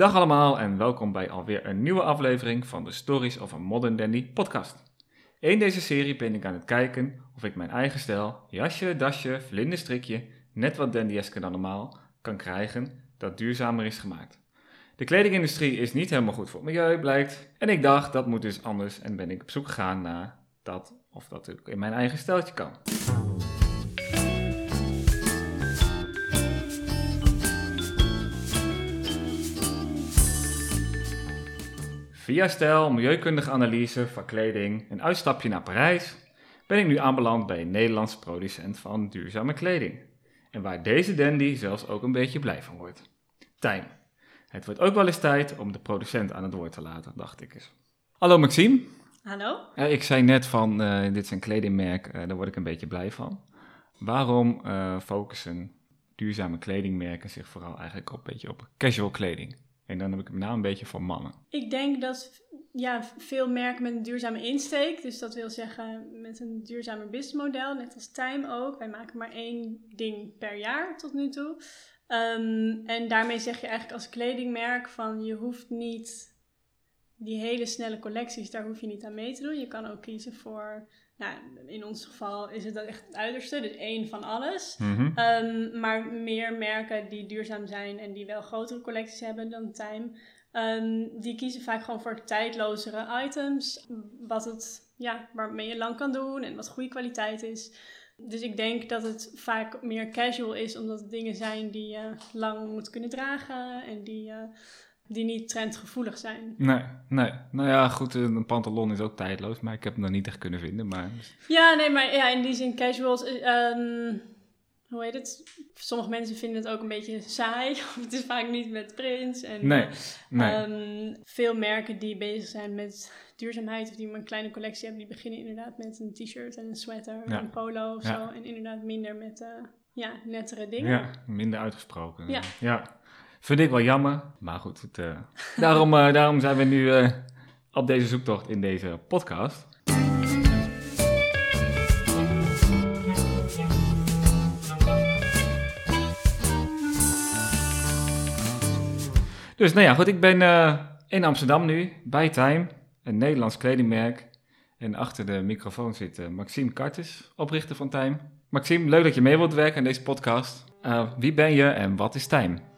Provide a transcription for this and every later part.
Dag allemaal en welkom bij alweer een nieuwe aflevering van de Stories of a Modern Dandy podcast. In deze serie ben ik aan het kijken of ik mijn eigen stijl, jasje, dasje, vlinderstrikje, net wat dandyesker dan normaal, kan krijgen dat duurzamer is gemaakt. De kledingindustrie is niet helemaal goed voor het milieu, blijkt. En ik dacht, dat moet dus anders en ben ik op zoek gegaan naar dat of dat ook in mijn eigen steltje kan. Via stijl, milieukundige analyse van kleding, een uitstapje naar Parijs, ben ik nu aanbeland bij een Nederlandse producent van duurzame kleding. En waar deze dandy zelfs ook een beetje blij van wordt. Tijm. Het wordt ook wel eens tijd om de producent aan het woord te laten, dacht ik eens. Hallo Maxime. Hallo? Ik zei net van, uh, dit is een kledingmerk, uh, daar word ik een beetje blij van. Waarom focussen duurzame kledingmerken zich vooral eigenlijk op, een beetje op casual kleding? En dan heb ik met name een beetje van mannen. Ik denk dat ja, veel merken met een duurzame insteek, dus dat wil zeggen met een duurzamer businessmodel, net als Time ook. Wij maken maar één ding per jaar tot nu toe. Um, en daarmee zeg je eigenlijk als kledingmerk van je hoeft niet die hele snelle collecties, daar hoef je niet aan mee te doen. Je kan ook kiezen voor, nou, in ons geval is het dan echt het uiterste, dus één van alles. Mhm. Um, maar meer merken die duurzaam zijn en die wel grotere collecties hebben dan Time, um, die kiezen vaak gewoon voor tijdlozere items. Wat het, ja, waarmee je lang kan doen en wat goede kwaliteit is. Dus ik denk dat het vaak meer casual is, omdat het dingen zijn die je lang moet kunnen dragen en die, die niet trendgevoelig zijn. Nee, nee. Nou ja, goed, een pantalon is ook tijdloos, maar ik heb hem nog niet echt kunnen vinden. Maar... Ja, nee, maar ja, in die zin casuals. Um, hoe heet het? Sommige mensen vinden het ook een beetje saai. het is vaak niet met prints. En, nee, nee. Um, veel merken die bezig zijn met duurzaamheid of die een kleine collectie hebben, die beginnen inderdaad met een t-shirt en een sweater Ja. en een polo of Ja. zo. En inderdaad minder met uh, ja, nettere dingen. Ja, minder uitgesproken. Ja. ja. Vind ik wel jammer, maar goed. Het, uh, daarom, uh, daarom zijn we nu uh, op deze zoektocht in deze podcast. Dus nou ja, goed, ik ben in Amsterdam nu, bij Time, een Nederlands kledingmerk. En achter de microfoon zit Maxime Kartes, oprichter van Time. Maxime, leuk dat je mee wilt werken aan deze podcast. Wie ben je en wat is Time?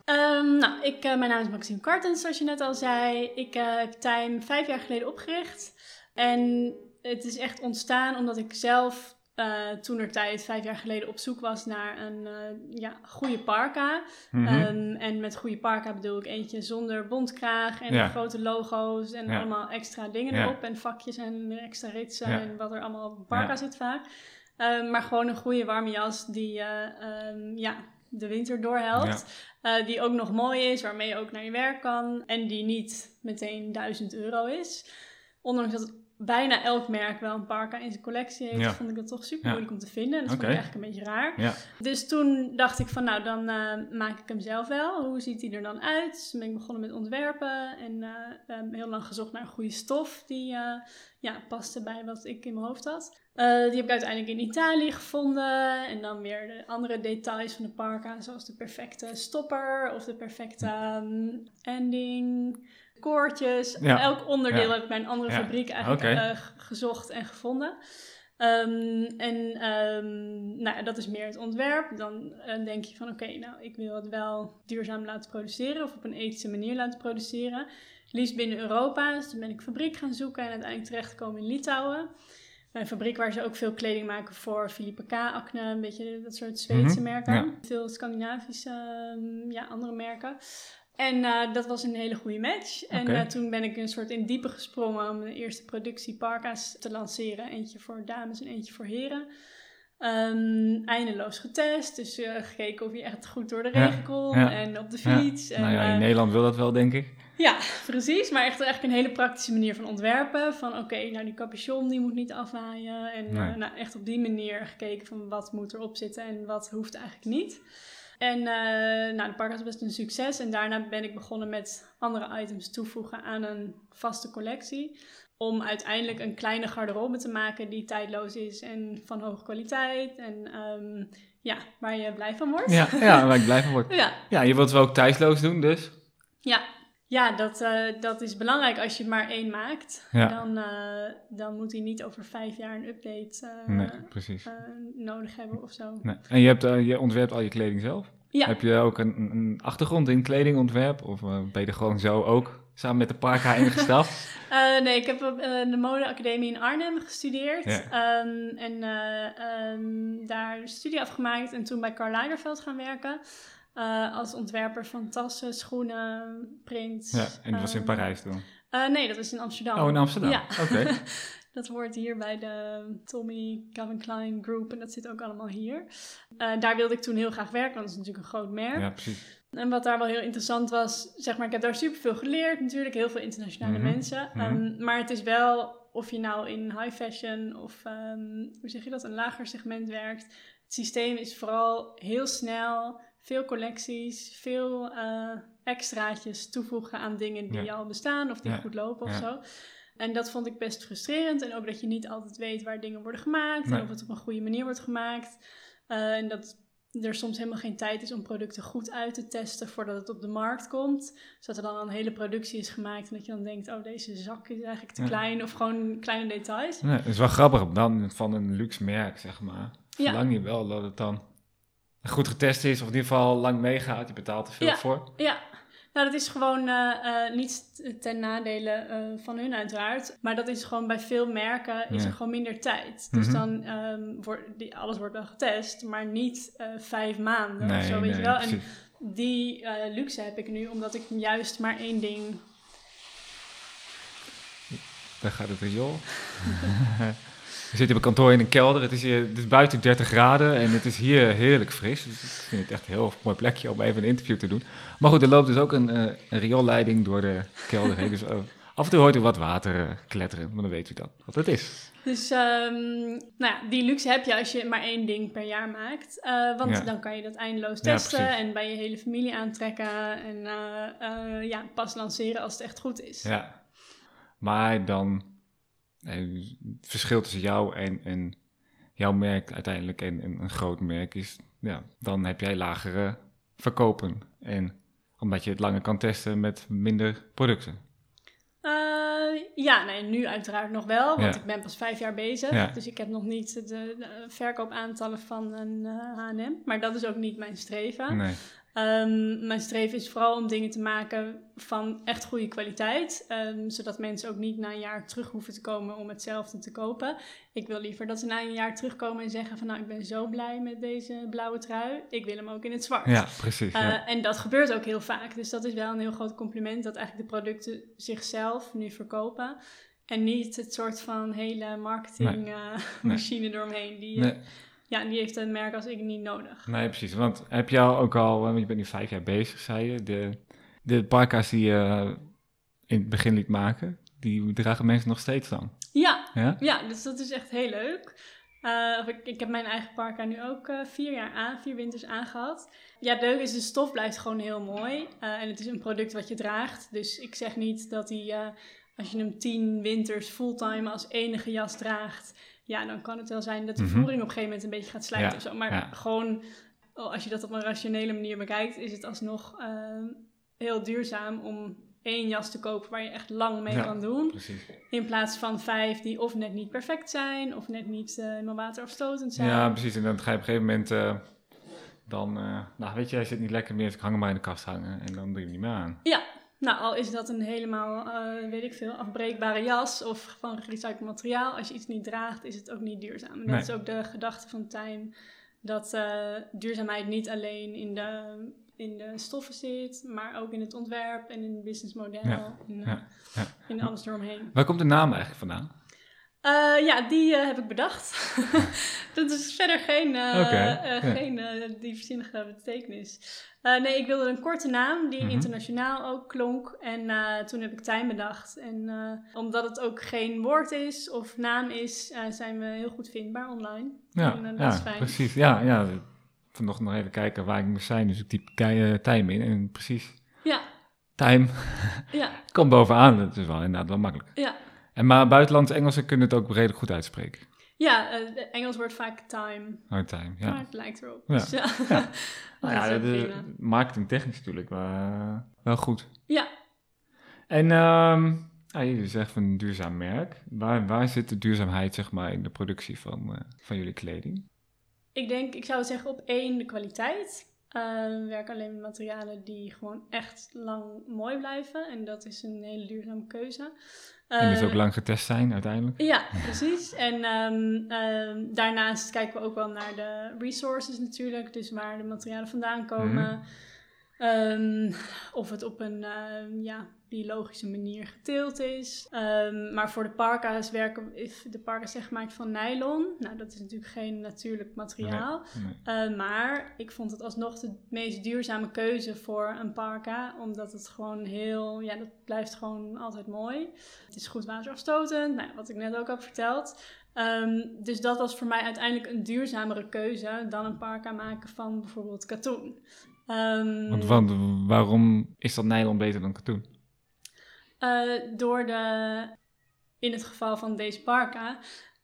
Um, nou, ik, uh, mijn naam is Maxime Kartens, zoals je net al zei. Ik heb Time vijf jaar geleden opgericht. En het is echt ontstaan omdat ik zelf uh, toenertijd, vijf jaar geleden, op zoek was naar een ja, goede parka. Mhm. Mm -hmm. um, en met goede parka bedoel ik eentje zonder bontkraag en Ja. grote logo's en Ja. allemaal extra dingen erop. En vakjes en extra ritsen en wat er allemaal op een parka zit vaak. Um, maar gewoon een goede warme jas die um, ja, de winter doorhelpt. Uh, die ook nog mooi is, waarmee je ook naar je werk kan. En die niet meteen 1000 euro is. Ondanks dat bijna elk merk wel een parka in zijn collectie heeft, Ja. vond ik dat toch super Ja. moeilijk om te vinden. En dat vond Oké. ik eigenlijk een beetje raar. Ja. Dus toen dacht ik van, nou, dan eh, maak ik hem zelf wel. Hoe ziet hij er dan uit? Dus toen ben ik begonnen met ontwerpen en eh, eh, heel lang gezocht naar een goede stof die eh, ja, paste bij wat ik in mijn hoofd had. Die heb ik uiteindelijk in Italië gevonden. En dan weer de andere details van de parka, zoals de perfecte stopper of de perfecte ehm, ending, koordjes. Ja. Elk onderdeel heb ik bij een andere fabriek eigenlijk eh, gezocht en gevonden. Ehm, en ehm, nou, dat is meer het ontwerp. Dan eh, denk je van oké, nou ik wil het wel duurzaam laten produceren of op een ethische manier laten produceren. Liefst binnen Europa. Dus toen ben ik fabriek gaan zoeken en uiteindelijk terechtgekomen in Litouwen. Een fabriek waar ze ook veel kleding maken voor Philippe K, Acne, een beetje dat soort Zweedse Mhm, merken. ja. Veel Scandinavische, ehm, ja, andere merken. En eh, dat was een hele goede match. En eh, toen ben ik een soort in diepe gesprongen om de eerste productie parka's te lanceren. Eentje voor dames en eentje voor heren. Ehm, eindeloos getest, dus eh, gekeken of je echt goed door de Ja, regen kon ja, en op de Ja. fiets. En, nou ja, in Nederland wil dat wel, denk ik. ja, precies. Maar echt eigenlijk een hele praktische manier van ontwerpen. Van oké, nou die capuchon die moet niet afwaaien. En Nee. nou, echt op die manier gekeken van wat moet erop zitten en wat hoeft eigenlijk niet. En eh, nou, de park was best een succes. En daarna ben ik begonnen met andere items toevoegen aan een vaste collectie. Om uiteindelijk een kleine garderobe te maken die tijdloos is en van hoge kwaliteit. En ehm, ja, waar je blij van wordt. Ja, ja waar ik blij van word. ja. Ja, je wilt het wel ook thuisloos doen, dus. Ja, Ja, dat, eh, dat is belangrijk als je maar één maakt. Ja. Dan, eh, dan moet hij niet over vijf jaar een update eh, Nee, nodig hebben of zo. Nee. En je, hebt, je ontwerpt al je kleding zelf? Ja, Heb je ook een, een- achtergrond in kledingontwerp? Of ben je er gewoon zo ook samen met de parka ingestapt? Nee, ik heb op de modeacademie in Arnhem gestudeerd. Ja. Ehm, en ehm, daar een studie afgemaakt en toen bij Karl Lagerfeld gaan werken. Eh, als ontwerper van tassen, schoenen, prints. ja, en dat was in Ehm, Parijs toen. eh, nee, dat was in Amsterdam. Oh, in Amsterdam. Ja. Oké. dat hoort hier bij de Tommy Calvin Klein Group en dat zit ook allemaal hier. Eh, daar wilde ik toen heel graag werken, want dat is natuurlijk een groot merk. Ja, precies. En wat daar wel heel interessant was, zeg maar, ik heb daar superveel geleerd natuurlijk, heel veel internationale Mhm, mensen. mhm. Ehm, maar het is wel, of je nou in high fashion of, ehm, hoe zeg je dat, een lager segment werkt. Het systeem is vooral heel snel, veel collecties, veel eh, extraatjes toevoegen aan dingen die Ja. al bestaan of die Ja, goed lopen of ja. zo. En dat vond ik best frustrerend. En ook dat je niet altijd weet waar dingen worden gemaakt Nee. en of het op een goede manier wordt gemaakt. Eh, en dat er soms helemaal geen tijd is om producten goed uit te testen voordat het op de markt komt. Zodat er dan een hele productie is gemaakt en dat je dan denkt, oh deze zak is eigenlijk te klein of gewoon kleine details. Nee, het is wel grappig dan van een luxe merk, zeg maar. Verlang je wel dat het dan goed getest is, of in ieder geval lang meegaat. Je betaalt er veel Ja. voor. Ja, nou dat is gewoon eh, niet ten nadele eh, van hun uiteraard. Maar dat is gewoon bij veel merken is Ja. er gewoon minder tijd. Dus Mhm. dan ehm, wordt die, alles wordt wel getest, maar niet vijf maanden Nee, of zo, weet nee, je wel. En die luxe heb ik nu, omdat ik juist maar één ding... Daar gaat het riool. We zitten op kantoor in een kelder. Het is, hier, het is buiten 30 graden en het is hier heerlijk fris. Dus ik vind het echt een heel mooi plekje om even een interview te doen. Maar goed, er loopt dus ook een, eh, een rioolleiding door de kelder heen. Dus eh, af en toe hoort u wat water eh, kletteren. Maar dan weet u dan wat het is. Dus ehm, nou ja, die luxe heb je als je maar één ding per jaar maakt. Want Ja. dan kan je dat eindeloos testen en bij je hele familie aantrekken. En ja, pas lanceren als het echt goed is. Ja. Maar dan, het verschil tussen jou en, en jouw merk uiteindelijk en, en een groot merk is, ja, dan heb jij lagere verkopen. En omdat je het langer kan testen met minder producten. Eh, ja, nee, nu uiteraard nog wel, want Ja. ik ben pas vijf jaar bezig. Ja. Dus ik heb nog niet de, de verkoopaantallen van een H&M. Maar dat is ook niet mijn streven. Nee. Ehm, mijn streven is vooral om dingen te maken van echt goede kwaliteit. ehm, zodat mensen ook niet na een jaar terug hoeven te komen om hetzelfde te kopen. Ik wil liever dat ze na een jaar terugkomen en zeggen van nou ik ben zo blij met deze blauwe trui. Ik wil hem ook in het zwart. Ja, precies. ja. Eh, en dat gebeurt ook heel vaak. Dus dat is wel een heel groot compliment dat eigenlijk de producten zichzelf nu verkopen. En niet het soort van hele marketingmachine eromheen. Die, eh, Nee, ja, die heeft een merk als ik niet nodig. nee, precies. Want heb je al ook al, want je bent nu vijf jaar bezig, zei je, de, de parka's die je in het begin liet maken, die dragen mensen nog steeds dan. Ja, Ja? Ja, dus dat is echt heel leuk. Eh, ik, ik heb mijn eigen parka nu ook eh, vier jaar aan, vier winters aangehad. Ja, het leuke is, de stof blijft gewoon heel mooi. Eh, en het is een product wat je draagt. Dus ik zeg niet dat hij, als je hem tien winters fulltime als enige jas draagt... Ja, dan kan het wel zijn dat de Mhm. voering op een gegeven moment een beetje gaat slijten Ja, of zo. Maar ja. gewoon, als je dat op een rationele manier bekijkt, is het alsnog eh, heel duurzaam om één jas te kopen waar je echt lang mee Ja. kan doen. Precies. In plaats van vijf die of net niet perfect zijn, of net niet uh, helemaal waterafstotend zijn. Ja, precies. En dan ga je op een gegeven moment, eh, dan, eh, nou weet je, hij zit niet lekker meer, dus ik hang hem maar in de kast hangen en dan doe je hem niet meer aan. Ja, nou al is dat een helemaal, eh, weet ik veel, afbreekbare jas of van gerecycled materiaal. Als je iets niet draagt, is het ook niet duurzaam. En dat is ook de gedachte van Time, dat eh, duurzaamheid niet alleen in de, in de stoffen zit, maar ook in het ontwerp en in het businessmodel Ja, en uh, ja, ja. in alles eromheen. Waar komt de naam eigenlijk vandaan? Uh, ja, die uh, heb ik bedacht. dat is verder geen, uh, okay, geen diepzinnige betekenis. nee, ik wilde een korte naam die Mhm. internationaal ook klonk. En toen heb ik Tijn bedacht. En omdat het ook geen woord is of naam is, zijn we heel goed vindbaar online. Ja, en, dat ja is fijn. precies. Ja, ja. Vanochtend nog even kijken waar ik moest zijn. Dus ik typ time in en precies. Ja. Time. ja. Komt bovenaan. Dat is wel inderdaad wel makkelijk. Ja. En maar buitenlandse Engelsen kunnen het ook redelijk goed uitspreken. Ja, uh, Engels wordt vaak time. Oh, time, ja. Maar het lijkt erop. Ja. Dus, ja. ja. nou ja, de, marketingtechnisch natuurlijk wel, uh, wel goed. Ja. En ehm ah, jullie zeggen van een duurzaam merk. Waar, waar zit de duurzaamheid zeg maar, in de productie van, eh, van jullie kleding? Ik denk, ik zou zeggen op één de kwaliteit. We werken alleen met materialen die gewoon echt lang mooi blijven. En dat is een hele duurzame keuze. en dus ook lang getest zijn uiteindelijk? Ja, precies. En ehm, ehm, daarnaast kijken we ook wel naar de resources natuurlijk. Dus waar de materialen vandaan komen. Ehm, of het op een ehm, ja, biologische manier geteeld is. Ehm, maar voor de parka's werken is de parka is echt gemaakt van nylon. Nou, dat is natuurlijk geen natuurlijk materiaal. Nee. Eh, maar ik vond het alsnog de meest duurzame keuze voor een parka. Omdat het gewoon heel... Ja, dat blijft gewoon altijd mooi. Het is goed waterafstotend. Nou, wat ik net ook heb verteld. Ehm, dus dat was voor mij uiteindelijk een duurzamere keuze... dan een parka maken van bijvoorbeeld katoen. Ehm, Want, want waarom is dat nylon beter dan katoen? Eh, door de, in het geval van deze parka,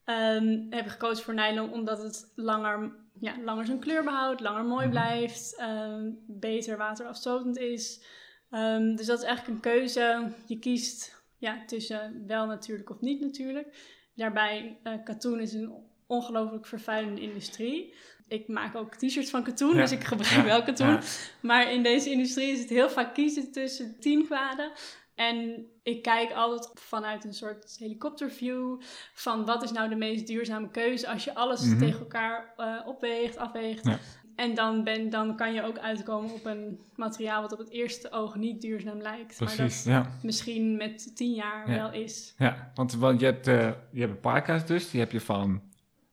ehm, heb ik gekozen voor nylon omdat het langer, ja, langer zijn kleur behoudt, langer mooi Mhm. blijft, ehm, beter waterafstotend is. Ehm, dus dat is eigenlijk een keuze. Je kiest ja, tussen wel natuurlijk of niet natuurlijk. Daarbij, eh katoen is een ongelooflijk vervuilende industrie. Ik maak ook t-shirts van katoen, Ja. dus ik gebruik Ja. wel katoen. Ja. Maar in deze industrie is het heel vaak kiezen tussen tien kwaden. En ik kijk altijd vanuit een soort helikopterview van wat is nou de meest duurzame keuze als je alles Mhm. tegen elkaar eh, opweegt, afweegt. Ja. En dan, ben, dan kan je ook uitkomen op een materiaal wat op het eerste oog niet duurzaam lijkt. Maar Precies, dat ja. misschien met tien jaar Ja. wel is. ja. Want, want je hebt, eh je hebt parka's dus, die heb je van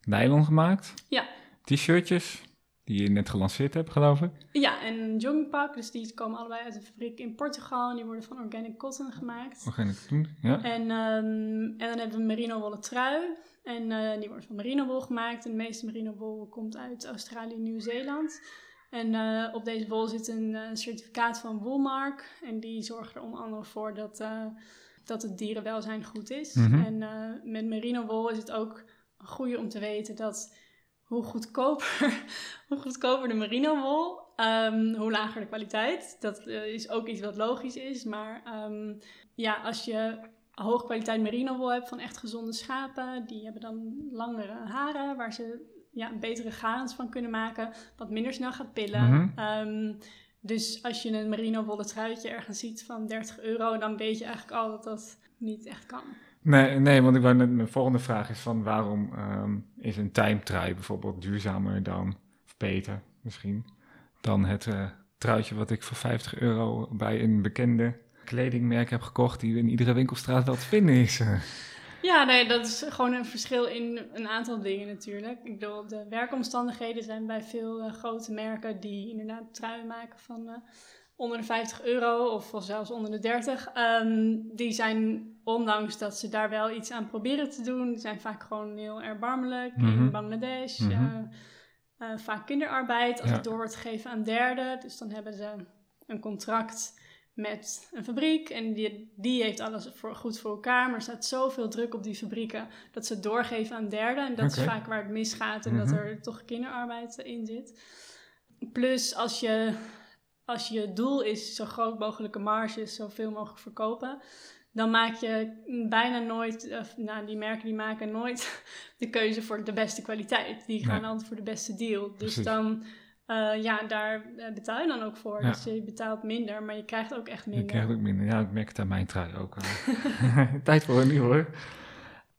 nylon gemaakt. Ja. T-shirtjes, die je net gelanceerd hebt geloof ik. Ja, en joggingpak, dus die komen allebei uit een fabriek in Portugal. En die worden van organic cotton gemaakt. Ik doen? Ja. En, ehm, en dan hebben we een merino wollen trui. En eh, die wordt van merino wol gemaakt. En de meeste merino wol komt uit Australië en Nieuw-Zeeland. En eh, op deze wol zit een eh, certificaat van Woolmark. En die zorgt er onder andere voor dat, dat het dierenwelzijn goed is. Mhm. En met merino wol is het ook een goede om te weten dat hoe goedkoper, hoe goedkoper de merino wol, ehm, hoe lager de kwaliteit. Dat eh, is ook iets wat logisch is. Maar ehm, ja, als je hoge kwaliteit merino wol hebt van echt gezonde schapen, die hebben dan langere haren waar ze ja, betere garens van kunnen maken, wat minder snel gaat pillen. Mhm. Ehm, dus als je een merino wollen truitje ergens ziet van 30 euro, dan weet je eigenlijk al dat dat niet echt kan. Nee, nee, want ik mijn volgende vraag is van waarom ehm, is een tijmtrui bijvoorbeeld duurzamer dan, of beter misschien, dan het eh, truitje wat ik voor 50 euro bij een bekende kledingmerk heb gekocht, die in iedere winkelstraat wel te vinden is. Ja, nee, dat is gewoon een verschil in een aantal dingen natuurlijk. Ik bedoel, de werkomstandigheden zijn bij veel eh, grote merken die inderdaad truien maken van eh, onder de 50 euro of zelfs onder de 30. Ehm, die zijn, ondanks dat ze daar wel iets aan proberen te doen, zijn vaak gewoon heel erbarmelijk. Mhm. In Bangladesh, Mhm. eh, vaak kinderarbeid, als Ja. het door wordt gegeven aan derden. Dus dan hebben ze een contract met een fabriek en die, die heeft alles voor, goed voor elkaar. Maar er staat zoveel druk op die fabrieken dat ze het doorgeven aan derden. En dat is vaak waar het misgaat en dat Mhm. er toch kinderarbeid in zit. Plus als je, als je doel is zo groot mogelijke marges, zoveel mogelijk verkopen. Dan maak je bijna nooit, of, nou die merken die maken nooit de keuze voor de beste kwaliteit. Die gaan Nee. altijd voor de beste deal. Dus Precies. dan, eh, ja, daar eh, betaal je dan ook voor. Ja. Dus je betaalt minder, maar je krijgt ook echt Je minder. krijgt ook minder. Ja, ik merk het aan mijn trui ook. Tijd voor een nieuwe.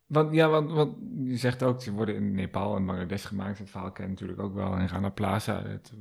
Want, ja, want, want je zegt ook, ze worden in Nepal en Bangladesh gemaakt. Het verhaal ken je natuurlijk ook wel. En Rana Plaza, het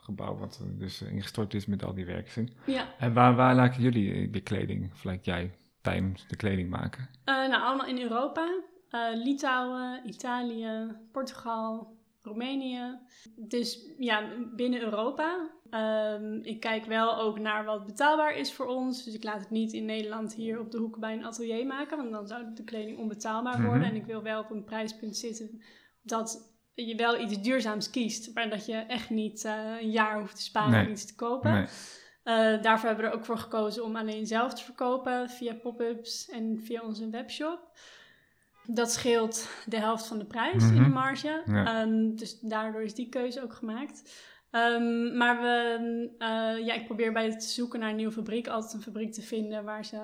gebouw wat dus ingestort is met al die werksen. Ja, En waar, waar laten jullie de kleding, laat jij tijdens de kleding maken? Eh, nou allemaal in Europa. Eh, Litouwen, Italië, Portugal, Roemenië. Dus ja, binnen Europa. Ehm, ik kijk wel ook naar wat betaalbaar is voor ons. Dus ik laat het niet in Nederland hier op de hoek bij een atelier maken. Want dan zou de kleding onbetaalbaar worden. Mhm. En ik wil wel op een prijspunt zitten dat je wel iets duurzaams kiest. Maar dat je echt niet eh, een jaar hoeft te sparen Nee. om iets te kopen. Nee. Eh, daarvoor hebben we er ook voor gekozen om alleen zelf te verkopen via pop-ups en via onze webshop. Dat scheelt de helft van de prijs in de Mhm. marge. Ja. Ehm, dus daardoor is die keuze ook gemaakt. Ehm, maar we, eh, ja, ik probeer bij het zoeken naar een nieuwe fabriek altijd een fabriek te vinden waar ze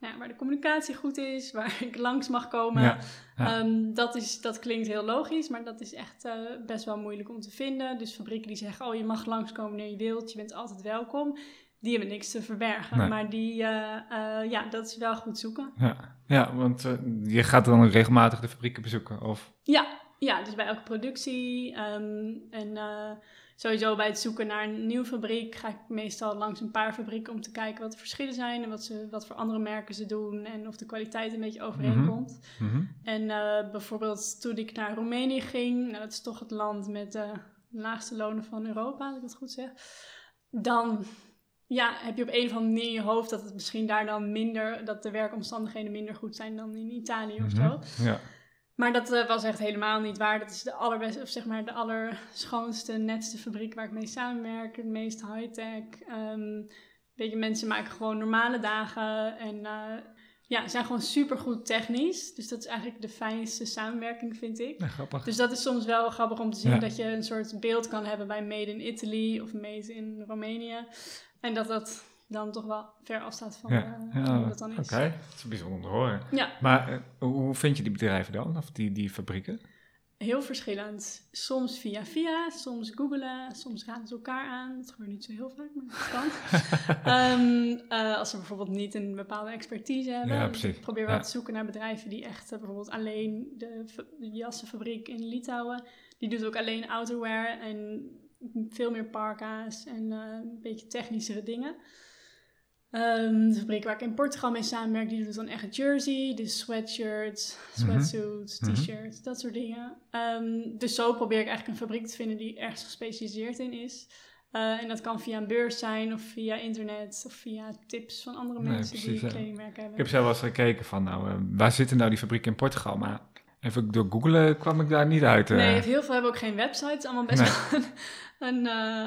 nou ja, waar de communicatie goed is, waar ik langs mag komen. Ja, ja. Ehm, dat, is, dat klinkt heel logisch, maar dat is echt eh, best wel moeilijk om te vinden. Dus fabrieken die zeggen, oh je mag langskomen wanneer je wilt, je bent altijd welkom. Die hebben niks te verbergen, Nee. maar die, eh, eh, ja, dat is wel goed zoeken. Ja, ja want je gaat dan regelmatig de fabrieken bezoeken. Of, Ja, ja dus bij elke productie ehm, en sowieso bij het zoeken naar een nieuwe fabriek ga ik meestal langs een paar fabrieken om te kijken wat de verschillen zijn en wat, ze, wat voor andere merken ze doen en of de kwaliteit een beetje overeenkomt. Mhm. En eh, bijvoorbeeld toen ik naar Roemenië ging, nou, dat is toch het land met de laagste lonen van Europa, als ik het goed zeg. Dan ja, heb je op een of andere manier in je hoofd dat het misschien daar dan minder, dat de werkomstandigheden minder goed zijn dan in Italië of zo. Mhm. Ja, Maar dat eh, was echt helemaal niet waar. Dat is de allerbeste, of zeg maar de allerschoonste, netste fabriek waar ik mee samenwerk. Het meest high-tech. Ehm weet je, mensen maken gewoon normale dagen. En eh, ja, zijn gewoon supergoed technisch. Dus dat is eigenlijk de fijnste samenwerking, vind ik. ja, grappig. Dus dat is soms wel grappig om te zien Ja. dat je een soort beeld kan hebben bij Made in Italy of Made in Roemenië. En dat dat dan toch wel ver afstaat van, Ja, eh, ja, hoe oké. dat dan is. Het is bijzonder om te horen. Ja, Maar eh, hoe vind je die bedrijven dan? Of die, die fabrieken? Heel verschillend. Soms via via, soms googelen, soms raden ze elkaar aan. Dat gebeurt niet zo heel vaak, maar dat kan. Eh, als ze bijvoorbeeld niet een bepaalde expertise hebben. Ja, precies. Probeer wel Ja. te zoeken naar bedrijven die echt bijvoorbeeld alleen de, fa- de jassenfabriek in Litouwen. Die doet ook alleen outerwear en veel meer parka's en een beetje technischere dingen. Ehm, de fabriek waar ik in Portugal mee samenwerk, die doet dan echt jersey, dus sweatshirts, sweatsuits, Mhm. t-shirts, dat soort dingen. Ehm, dus zo probeer ik eigenlijk een fabriek te vinden die ergens gespecialiseerd in is. Eh, en dat kan via een beurs zijn of via internet of via tips van andere Nee, mensen precies, die kledingmerken hebben. Ik heb zelf wel eens gekeken van, nou, eh, waar zitten nou die fabrieken in Portugal? Maar even door googlen kwam ik daar niet uit. eh. Nee, heel veel hebben ook geen websites. Allemaal best Nee. wel een, een,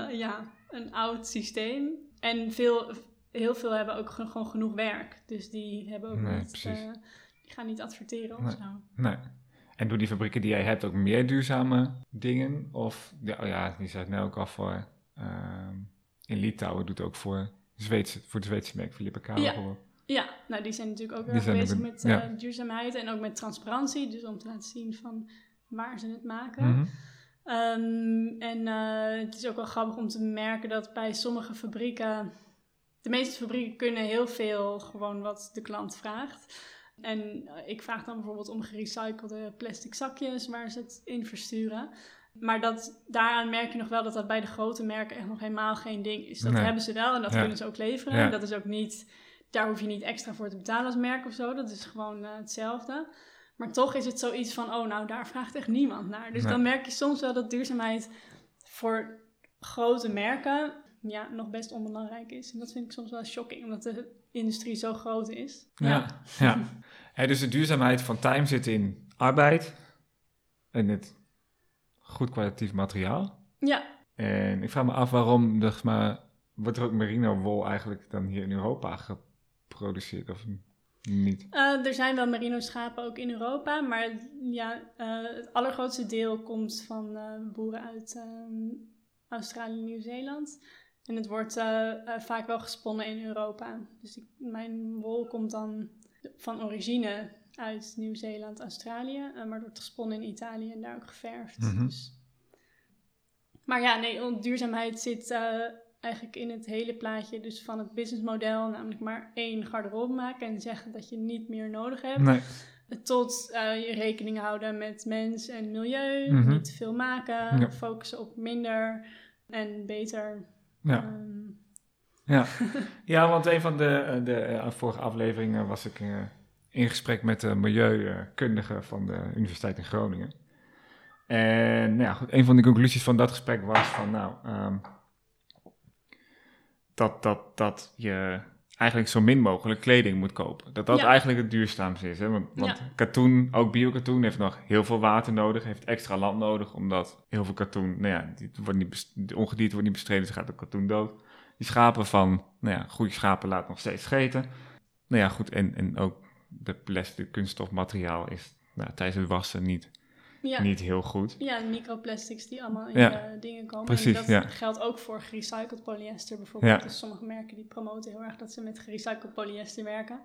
eh, ja, een oud systeem. En veel, heel veel hebben ook ge- gewoon genoeg werk. Dus die hebben ook Nee, niet, eh, die gaan niet adverteren of Nee. zo. Nee. En doen die fabrieken die jij hebt ook meer duurzame dingen? Of, ja, oh ja, die zei het net ook al voor, ehm, in Litouwen doet ook voor, Zweedse, voor de Zweedse merk Philippe Kamer Ja. bijvoorbeeld. Ja, nou die zijn natuurlijk ook heel ook bezig met eh, duurzaamheid en ook met transparantie. Dus om te laten zien van waar ze het maken. Mhm. Ehm, en eh, het is ook wel grappig om te merken dat bij sommige fabrieken, de meeste fabrieken kunnen heel veel gewoon wat de klant vraagt. En eh, ik vraag dan bijvoorbeeld om gerecyclede plastic zakjes waar ze het in versturen. Maar dat, daaraan merk je nog wel dat dat bij de grote merken echt nog helemaal geen ding is. Dat Nee. hebben ze wel en dat Ja. kunnen ze ook leveren. Ja. Dat is ook niet, daar hoef je niet extra voor te betalen als merk of zo. Dat is gewoon eh, hetzelfde. Maar toch is het zoiets van, oh nou, daar vraagt echt niemand naar. Dus Nee. dan merk je soms wel dat duurzaamheid voor grote merken ja, nog best onbelangrijk is. En dat vind ik soms wel shocking, omdat de industrie zo groot is. Ja, ja. Hè, dus de duurzaamheid van time zit in arbeid en het goed kwalitatief materiaal. Ja, En ik vraag me af waarom, zeg maar, wordt er ook merino wol eigenlijk dan hier in Europa geproduceerd of niet? eh, er zijn wel merino schapen ook in Europa, maar ja, eh, het allergrootste deel komt van eh, boeren uit ehm, Australië en Nieuw-Zeeland. En het wordt eh, eh, vaak wel gesponnen in Europa. Dus ik- mijn wol komt dan van origine uit Nieuw-Zeeland, Australië, eh, maar wordt gesponnen in Italië en daar ook geverfd. Mhm. Dus. Maar ja, nee, duurzaamheid zit eigenlijk in het hele plaatje dus van het businessmodel, namelijk maar één garderobe maken en zeggen dat je niet meer nodig hebt. Nee. Tot je rekening houden met mens en milieu, Mhm. niet te veel maken, Ja. focussen op minder en beter. Ja. Ehm, Ja. ja, want een van de, eh, de eh, vorige afleveringen was ik eh, in gesprek met de milieukundige van de Universiteit in Groningen. En nou ja, goed, een van de conclusies van dat gesprek was van nou, ehm, dat, dat, dat je eigenlijk zo min mogelijk kleding moet kopen. Dat dat Ja. eigenlijk het duurzaamste is. Hè? Want, want Ja. katoen, ook biokatoen, heeft nog heel veel water nodig, heeft extra land nodig, omdat heel veel katoen, nou ja, die wordt niet de ongedierte wordt niet bestreden, dus gaat ook katoen dood. Die schapen van, nou ja, goede schapen laten nog steeds scheten. Nou ja, goed, en, en ook de plastic kunststofmateriaal is nou, tijdens het wassen niet, ja. niet heel goed. Ja, de microplastics die allemaal in Ja, dingen komen. precies, en dat geldt ook voor gerecycled polyester bijvoorbeeld. Dus sommige merken die promoten heel erg dat ze met gerecycled polyester werken.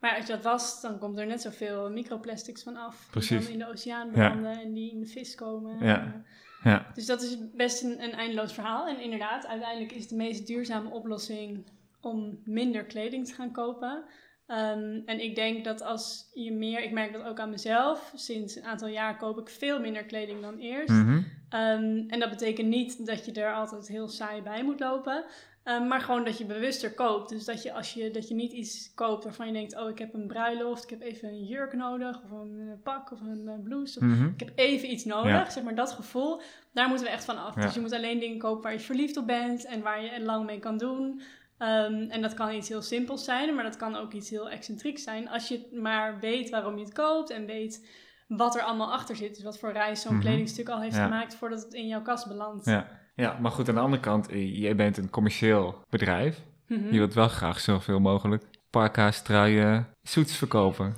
Maar als je dat wast, dan komt er net zoveel microplastics van af. Die dan in de oceaan Ja. belanden en die in de vis komen. Ja. En, Ja. Dus dat is best een, een eindeloos verhaal. En inderdaad, uiteindelijk is de meest duurzame oplossing om minder kleding te gaan kopen. Ehm, en ik denk dat als je meer, ik merk dat ook aan mezelf, sinds een aantal jaar koop ik veel minder kleding dan eerst. Mhm. Ehm, en dat betekent niet dat je er altijd heel saai bij moet lopen. Ehm, maar gewoon dat je bewuster koopt. Dus dat je als je, dat je niet iets koopt waarvan je denkt: oh, ik heb een bruiloft, ik heb even een jurk nodig, of een eh, pak of een eh, blouse. Of, Mhm. ik heb even iets nodig. Ja. Zeg maar dat gevoel, daar moeten we echt van af. Ja. Dus je moet alleen dingen kopen waar je verliefd op bent en waar je lang mee kan doen. Ehm, en dat kan iets heel simpels zijn, maar dat kan ook iets heel excentrieks zijn. Als je maar weet waarom je het koopt en weet wat er allemaal achter zit. Dus wat voor reis zo'n Mhm. kledingstuk al heeft Ja. gemaakt voordat het in jouw kast belandt. Ja. ja, maar goed, aan de andere kant, eh, jij bent een commercieel bedrijf. Mhm. Je wilt wel graag zoveel mogelijk parka's, truien, suits verkopen.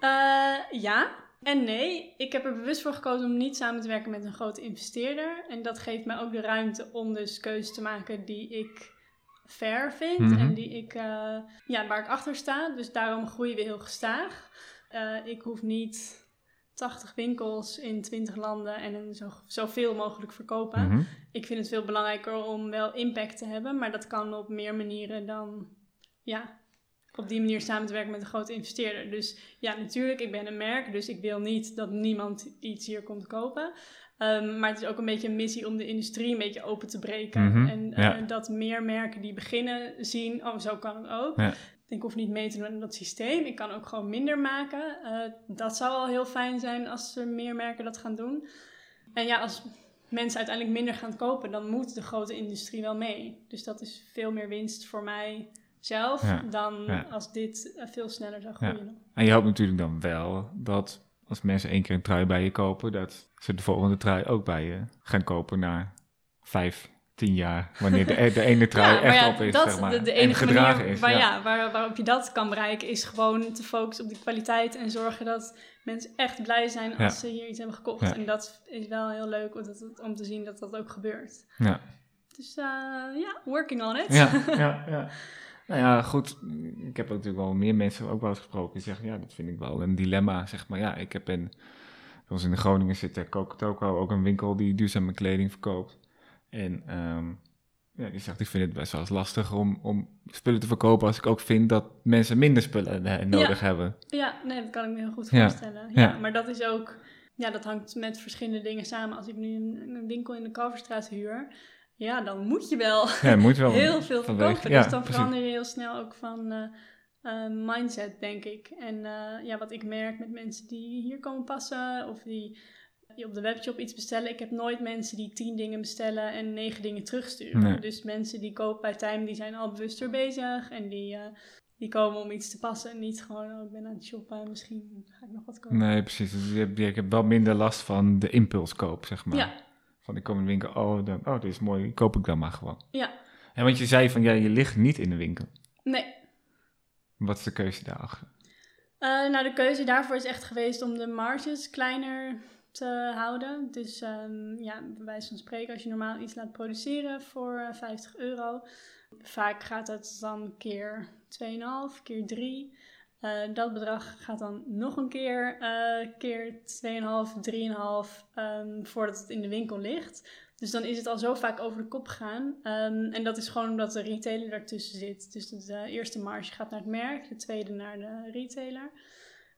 Eh, ja en nee. Ik heb er bewust voor gekozen om niet samen te werken met een grote investeerder. En dat geeft mij ook de ruimte om dus keuzes te maken die ik fair vind Mhm. en die ik, eh, ja, waar ik achter sta. Dus daarom groeien we heel gestaag. Eh, ik hoef niet 80 winkels in 20 landen en zo, zoveel mogelijk verkopen. Mhm. Ik vind het veel belangrijker om wel impact te hebben, maar dat kan op meer manieren dan ja, op die manier samen te werken met een grote investeerder. Dus ja, natuurlijk, ik ben een merk, dus ik wil niet dat niemand iets hier komt kopen. Ehm, maar het is ook een beetje een missie om de industrie een beetje open te breken. Mhm, En eh, ja. dat meer merken die beginnen zien, oh, zo kan het ook. Ja. Ik hoef niet mee te doen aan dat systeem. Ik kan ook gewoon minder maken. Eh, dat zou al heel fijn zijn als er meer merken dat gaan doen. En ja, als mensen uiteindelijk minder gaan kopen, dan moet de grote industrie wel mee. Dus dat is veel meer winst voor mij zelf Ja, dan ja. als dit eh, veel sneller zou Ja. groeien. En je hoopt natuurlijk dan wel dat als mensen één keer een trui bij je kopen, dat ze de volgende trui ook bij je gaan kopen na vijf, tien jaar. Wanneer de, de ene trui echt ja, op is, dat, zeg maar. de, de en enige gedragen manier is. waar, ja. ja. waar, waarop je dat kan bereiken is gewoon te focussen op de kwaliteit en zorgen dat mensen echt blij zijn als ze hier iets hebben gekocht. En dat is wel heel leuk om, dat, om te zien dat dat ook gebeurt. Ja. Dus eh, ja, working on it. Ja, ja, ja. Nou ja, goed. Ik heb natuurlijk wel meer mensen ook wel eens gesproken die zeggen, ja, dat vind ik wel een dilemma. Zeg maar, ja, ik heb in, ons in de Groningen zit er Coco ook een winkel die duurzame kleding verkoopt. En ehm, ja, die zegt, ik vind het best wel eens lastig om, om spullen te verkopen als ik ook vind dat mensen minder spullen eh, nodig hebben. Ja, nee, dat kan ik me heel goed voorstellen. Ja, Ja. Maar dat is ook, ja, dat hangt met verschillende dingen samen. Als ik nu een, een winkel in de Kalverstraat huur, ja, dan moet je wel Ja, je moet wel heel veel verkopen. dus dan precies. verander je heel snel ook van eh, eh, mindset, denk ik. En eh, ja, wat ik merk met mensen die hier komen passen of die, die op de webshop iets bestellen. Ik heb nooit mensen die tien dingen bestellen en negen dingen terugsturen. Nee. Dus mensen die kopen bij Time, die zijn al bewuster bezig en die... eh, die komen om iets te passen en niet gewoon, oh, ik ben aan het shoppen, misschien ga ik nog wat kopen. Nee, precies. Dus je hebt, je hebt wel minder last van de impulskoop, zeg maar. Ja, Van ik kom in de winkel, oh, dan, oh, dit is mooi, koop ik dan maar gewoon. ja, En want je zei van, ja, je ligt niet in de winkel. nee. Wat is de keuze daarachter? Eh, nou, de keuze daarvoor is echt geweest om de marges kleiner te houden. Dus ehm, ja, bij wijze van spreken, als je normaal iets laat produceren voor eh, 50 euro, vaak gaat dat dan keer 2,5, keer 3. Eh, dat bedrag gaat dan nog een keer uh, keer 2,5, 3,5 um, voordat het in de winkel ligt. Dus dan is het al zo vaak over de kop gegaan. Um, en dat is gewoon omdat de retailer daartussen zit. Dus de, de eerste marge gaat naar het merk, de tweede naar de retailer.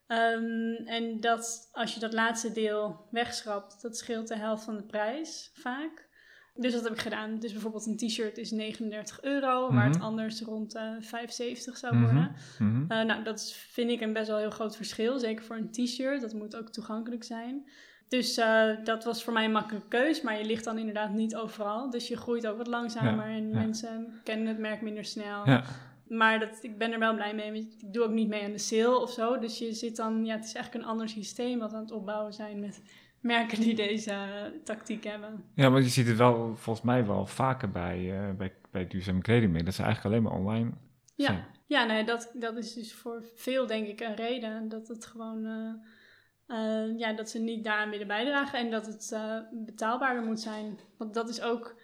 Um, en dat, als je dat laatste deel wegschrapt, dat scheelt de helft van de prijs vaak. Dus dat heb ik gedaan. Dus bijvoorbeeld een t-shirt is 39 euro, waar het anders rond uh, 75 zou worden. Mm-hmm. Mm-hmm. Uh, nou, dat vind ik een best wel heel groot verschil. Zeker voor een t-shirt. Dat moet ook toegankelijk zijn. Dus uh, dat was voor mij een makkelijke keus. Maar je ligt dan inderdaad niet overal. Dus je groeit ook wat langzamer. Ja, en ja. mensen kennen het merk minder snel. Ja. Maar dat, ik ben er wel blij mee. Want ik doe ook niet mee aan de sale of zo. Dus je zit dan... Ja, het is eigenlijk een ander systeem wat aan het opbouwen zijn met merken die deze uh, tactiek hebben. Ja, maar je ziet het wel volgens mij wel vaker bij, uh, bij, bij duurzame kleding mee. Dat ze eigenlijk alleen maar online ja. zijn. Ja, nee, dat, dat is dus voor veel denk ik een reden. Dat het gewoon... Uh, ja, dat ze niet daaraan willen bijdragen. En dat het betaalbaarder moet zijn. Want dat is ook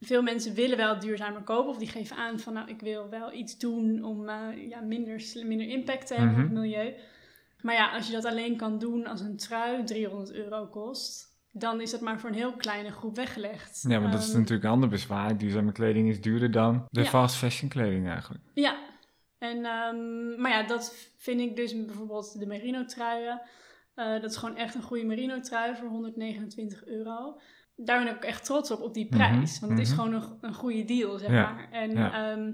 veel mensen willen wel duurzamer kopen. Of die geven aan van nou, ik wil wel iets doen om eh, ja, minder, minder impact te hebben op het Mhm. milieu. Maar ja, als je dat alleen kan doen als een trui 300 euro kost, dan is dat maar voor een heel kleine groep weggelegd. Ja, maar dat is Ehm, natuurlijk een ander bezwaar. Duurzame kleding is duurder dan de Ja. fast fashion kleding eigenlijk. Ja, en, ehm, maar ja, dat vind ik dus bijvoorbeeld de merino truien. Eh, dat is gewoon echt een goede merino trui voor 129 euro. Daar ben ik ook echt trots op, op die prijs. Mhm, Want het is mhm. gewoon een, een goede deal, zeg Ja, maar. En ja. ehm,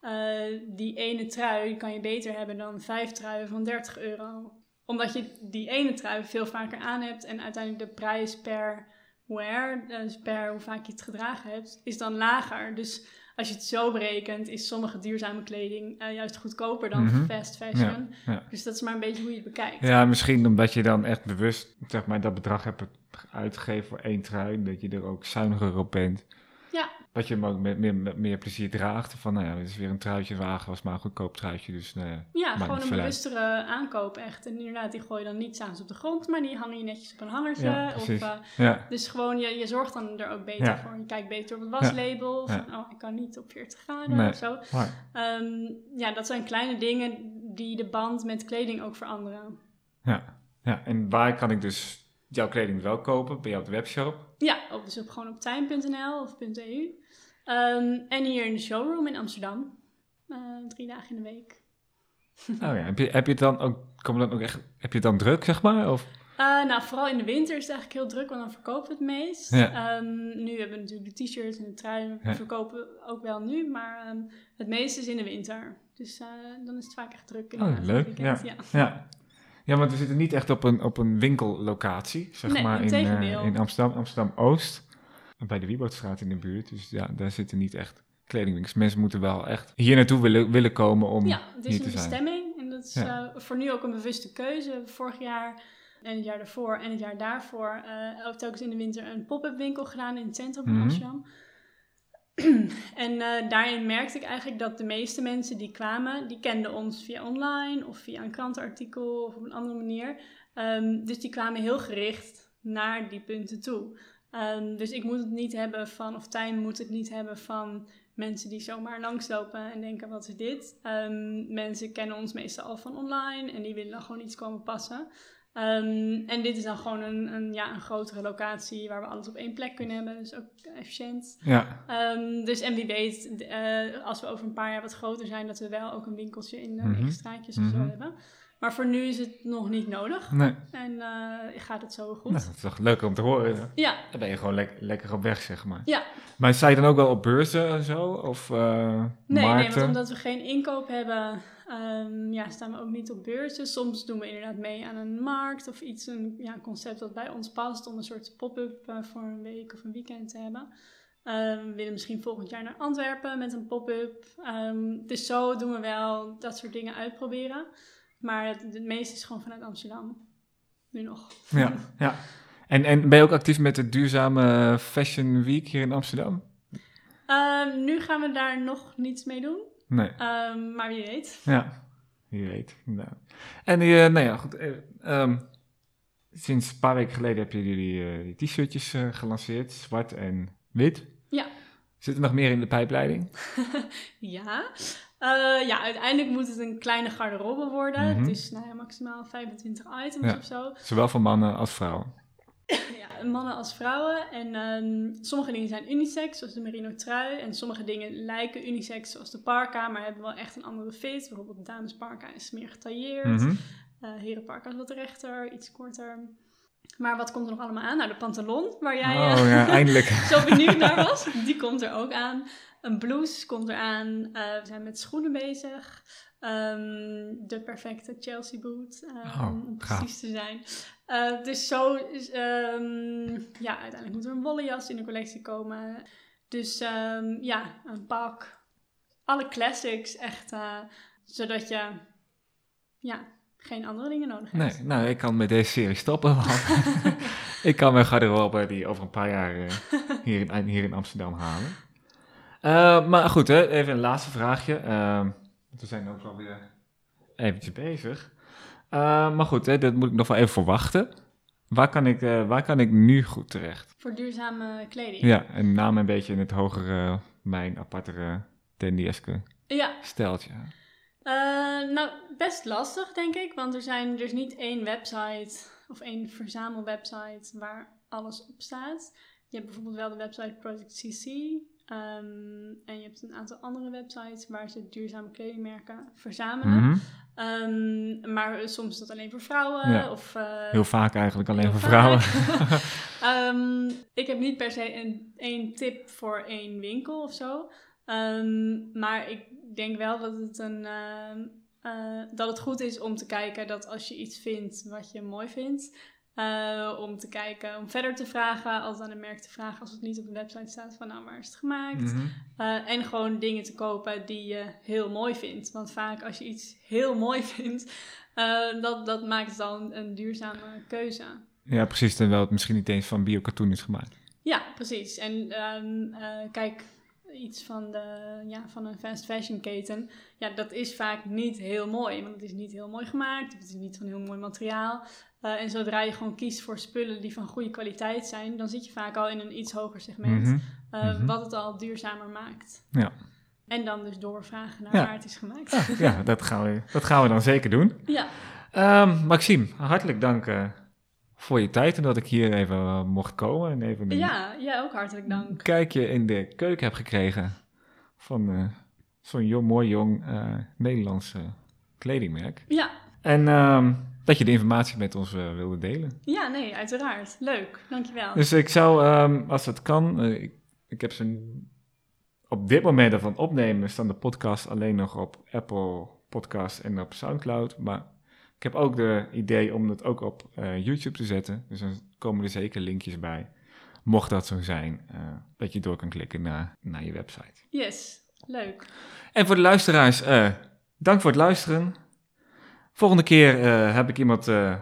eh, die ene trui kan je beter hebben dan vijf truien van 30 euro. Omdat je die ene trui veel vaker aan hebt en uiteindelijk de prijs per wear, dus per hoe vaak je het gedragen hebt, is dan lager. Dus als je het zo berekent, is sommige duurzame kleding eh, juist goedkoper dan Mhm. fast fashion. ja. Dus dat is maar een beetje hoe je het bekijkt. Ja, misschien omdat je dan echt bewust zeg maar, dat bedrag hebt uitgegeven voor één trui. Dat je er ook zuiniger op bent. Ja. Dat je hem ook met meer, met meer plezier draagt. Van nou ja, dit is weer een truitje wagen, was maar een goedkoop truitje. Dus nou ja, gewoon een bewustere aankoop echt. En inderdaad, die gooi je dan niet s'avonds op de grond, maar die hang je netjes op een hangertje. Ja, of, eh, Ja, dus gewoon, je, je zorgt dan er ook beter voor. Je kijkt beter op het waslabel. Van, oh, ik kan niet op 40 graden Nee. of zo. Ehm, ja, dat zijn kleine dingen die de band met kleding ook veranderen. ja, ja. En waar kan ik dus jouw kleding wel kopen? Bij jou op de webshop? Ja, op, dus op, gewoon op tuin.nl of .eu. Ehm, en hier in de showroom in Amsterdam. Eh, drie dagen in de week. Oh ja, heb je, heb je het dan ook, kom dan ook echt, heb je het dan druk, zeg maar? Of? Eh, nou, vooral in de winter is het eigenlijk heel druk, want dan verkopen we het meest. Ja. Ehm, nu hebben we natuurlijk de t-shirts en de trui, Ja. verkopen ook wel nu, maar ehm, het meeste is in de winter. Dus eh, dan is het vaak echt druk. Oh, inderdaad, leuk, ja. Ja. Ja, want we zitten niet echt op een, op een winkellocatie, zeg Nee, maar, in, integendeel. eh, in Amsterdam, Amsterdam-Oost. Bij de Wieboudstraat in de buurt. Dus ja, daar zitten niet echt kledingwinkels. Mensen moeten wel echt hier naartoe willen, willen komen om Ja, het is een te zijn. bestemming en dat is Ja. eh, voor nu ook een bewuste keuze. Vorig jaar en het jaar daarvoor en het jaar daarvoor eh, ook telkens in de winter een pop-up winkel gedaan in het centrum van Mhm. Amsterdam. en eh, daarin merkte ik eigenlijk dat de meeste mensen die kwamen, die kenden ons via online of via een krantenartikel of op een andere manier. Ehm, dus die kwamen heel gericht naar die punten toe. Ehm, dus ik moet het niet hebben van, of Tijn moet het niet hebben van mensen die zomaar langslopen en denken, wat is dit? Ehm, mensen kennen ons meestal al van online en die willen dan gewoon iets komen passen. Ehm, en dit is dan gewoon een, een, ja, een grotere locatie waar we alles op één plek kunnen hebben, dus ook efficiënt. Ja, Ehm, dus en wie weet, eh, als we over een paar jaar wat groter zijn, dat we wel ook een winkeltje in negen straatjes of zo Mhm. hebben. Maar voor nu is het nog niet nodig. nee. En eh, gaat het zo goed. Nou, dat is toch leuk om te horen. Ja, Dan ben je gewoon lek- lekker op weg, zeg maar. ja. Maar sta je dan ook wel op beurzen en zo? Of eh Nee, nee, markten? want omdat we geen inkoop hebben, ehm, ja, staan we ook niet op beurzen. Soms doen we inderdaad mee aan een markt of iets, een ja, concept dat bij ons past om een soort pop-up eh, voor een week of een weekend te hebben. Ehm, we willen misschien volgend jaar naar Antwerpen met een pop-up. Ehm, dus zo doen we wel dat soort dingen uitproberen. Maar het, het meeste is gewoon vanuit Amsterdam. Nu nog. Ja, ja. En, en ben je ook actief met de duurzame Fashion Week hier in Amsterdam? Nu gaan we daar nog niets mee doen. Nee. Ehm, maar wie weet. Ja, wie weet. inderdaad. En eh, nou ja, goed. eh, ehm, sinds een paar weken geleden heb je die, eh, die t-shirtjes gelanceerd, zwart en wit. Ja. Zit er nog meer in de pijpleiding? Ja. Ja, uiteindelijk moet het een kleine garderobe worden. Mhm. Dus nou ja, maximaal 25 items Ja. of zo. Zowel voor mannen als vrouwen. Ja, mannen als vrouwen. En ehm, sommige dingen zijn unisex, zoals de merino trui. En sommige dingen lijken unisex, zoals de parka, maar hebben wel echt een andere fit. Bijvoorbeeld de damesparka is meer getailleerd. Mhm. Eh herenparka is wat rechter, iets korter. Maar wat komt er nog allemaal aan? Nou, de pantalon, waar jij Oh eh, ja, eindelijk. zo benieuwd naar was. Die komt er ook aan. Een blouse komt eraan. Eh we zijn met schoenen bezig. Ehm, de perfecte Chelsea boot, eh, Oh, om precies te zijn. Eh, dus zo, is, ehm, ja, uiteindelijk moet er een wollen jas in de collectie komen. Dus ehm, ja, een pak. Alle classics, echt. eh, zodat je, ja, geen andere dingen nodig hebt. Nee, nou, ik kan met deze serie stoppen. Want ik kan mijn garderobe die over een paar jaar eh, hier, in, hier in Amsterdam halen. Maar goed, hè, even een laatste vraagje. We zijn ook alweer eventjes bezig. Eh, maar goed, hè, dat moet ik nog wel even verwachten. waar kan ik, eh, waar kan ik nu goed terecht? Voor duurzame kleding. Ja, en naam een beetje in het hogere, mijn apartere, Dandy-eske Ja, steltje. Eh, nou, best lastig, denk ik. Want er, zijn, er is niet één website of één verzamelwebsite waar alles op staat. Je hebt bijvoorbeeld wel de website Project CC. Ehm, en je hebt een aantal andere websites waar ze duurzame kledingmerken verzamelen. Ehm, maar soms is dat alleen voor vrouwen. Ja. Of, eh, Heel vaak eigenlijk alleen voor vrouwen. Ehm, ik heb niet per se een, één tip voor één winkel of zo. Maar ik denk wel dat het, een, eh, dat het goed is om te kijken dat als je iets vindt wat je mooi vindt, eh, om te kijken, om verder te vragen, altijd aan een merk te vragen als het niet op de website staat van nou waar is het gemaakt. Mhm. Eh, en gewoon dingen te kopen die je heel mooi vindt. Want vaak als je iets heel mooi vindt, eh, dat, dat maakt het al een, een duurzame keuze. Ja, precies. Terwijl het misschien niet eens van biokatoen is gemaakt. Ja, precies. En ehm, eh, kijk, iets van, de, ja, van een fast fashion keten, ja, dat is vaak niet heel mooi. Want het is niet heel mooi gemaakt, het is niet van heel mooi materiaal. Eh, en zodra je gewoon kiest voor spullen die van goede kwaliteit zijn, dan zit je vaak al in een iets hoger segment, Mhm. eh, Mhm. wat het al duurzamer maakt. Ja. En dan dus doorvragen naar Ja. waar het is gemaakt. ja, dat gaan, we, dat gaan we dan zeker doen. Ja, Ehm, Maxime, hartelijk dank eh, voor je tijd en dat ik hier even mocht komen. En even ja, jij ook hartelijk dank. kijkje in de keuken heb gekregen van zo'n jong, mooi jong Nederlands eh, kledingmerk. Ja, En ehm, dat je de informatie met ons eh, wilde delen. ja, nee, uiteraard. Leuk, dankjewel. Dus ik zou, ehm, als het kan, eh, ik, ik heb ze op dit moment ervan opnemen, staan de podcasts alleen nog op Apple Podcasts en op Soundcloud. Maar ik heb ook de idee om het ook op eh, YouTube te zetten. Dus dan komen er zeker linkjes bij. Mocht dat zo zijn, dat je door kan klikken naar, naar je website. Yes, leuk. En voor de luisteraars, dank voor het luisteren. Volgende keer eh, heb ik iemand eh,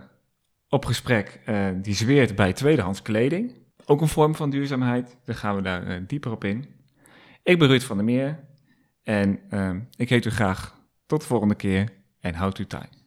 op gesprek eh, die zweert bij tweedehands kleding. Ook een vorm van duurzaamheid. Dan gaan we daar dieper op in. Ik ben Ruud van der Meer en eh, ik heet u graag tot de volgende keer en houd u tijd.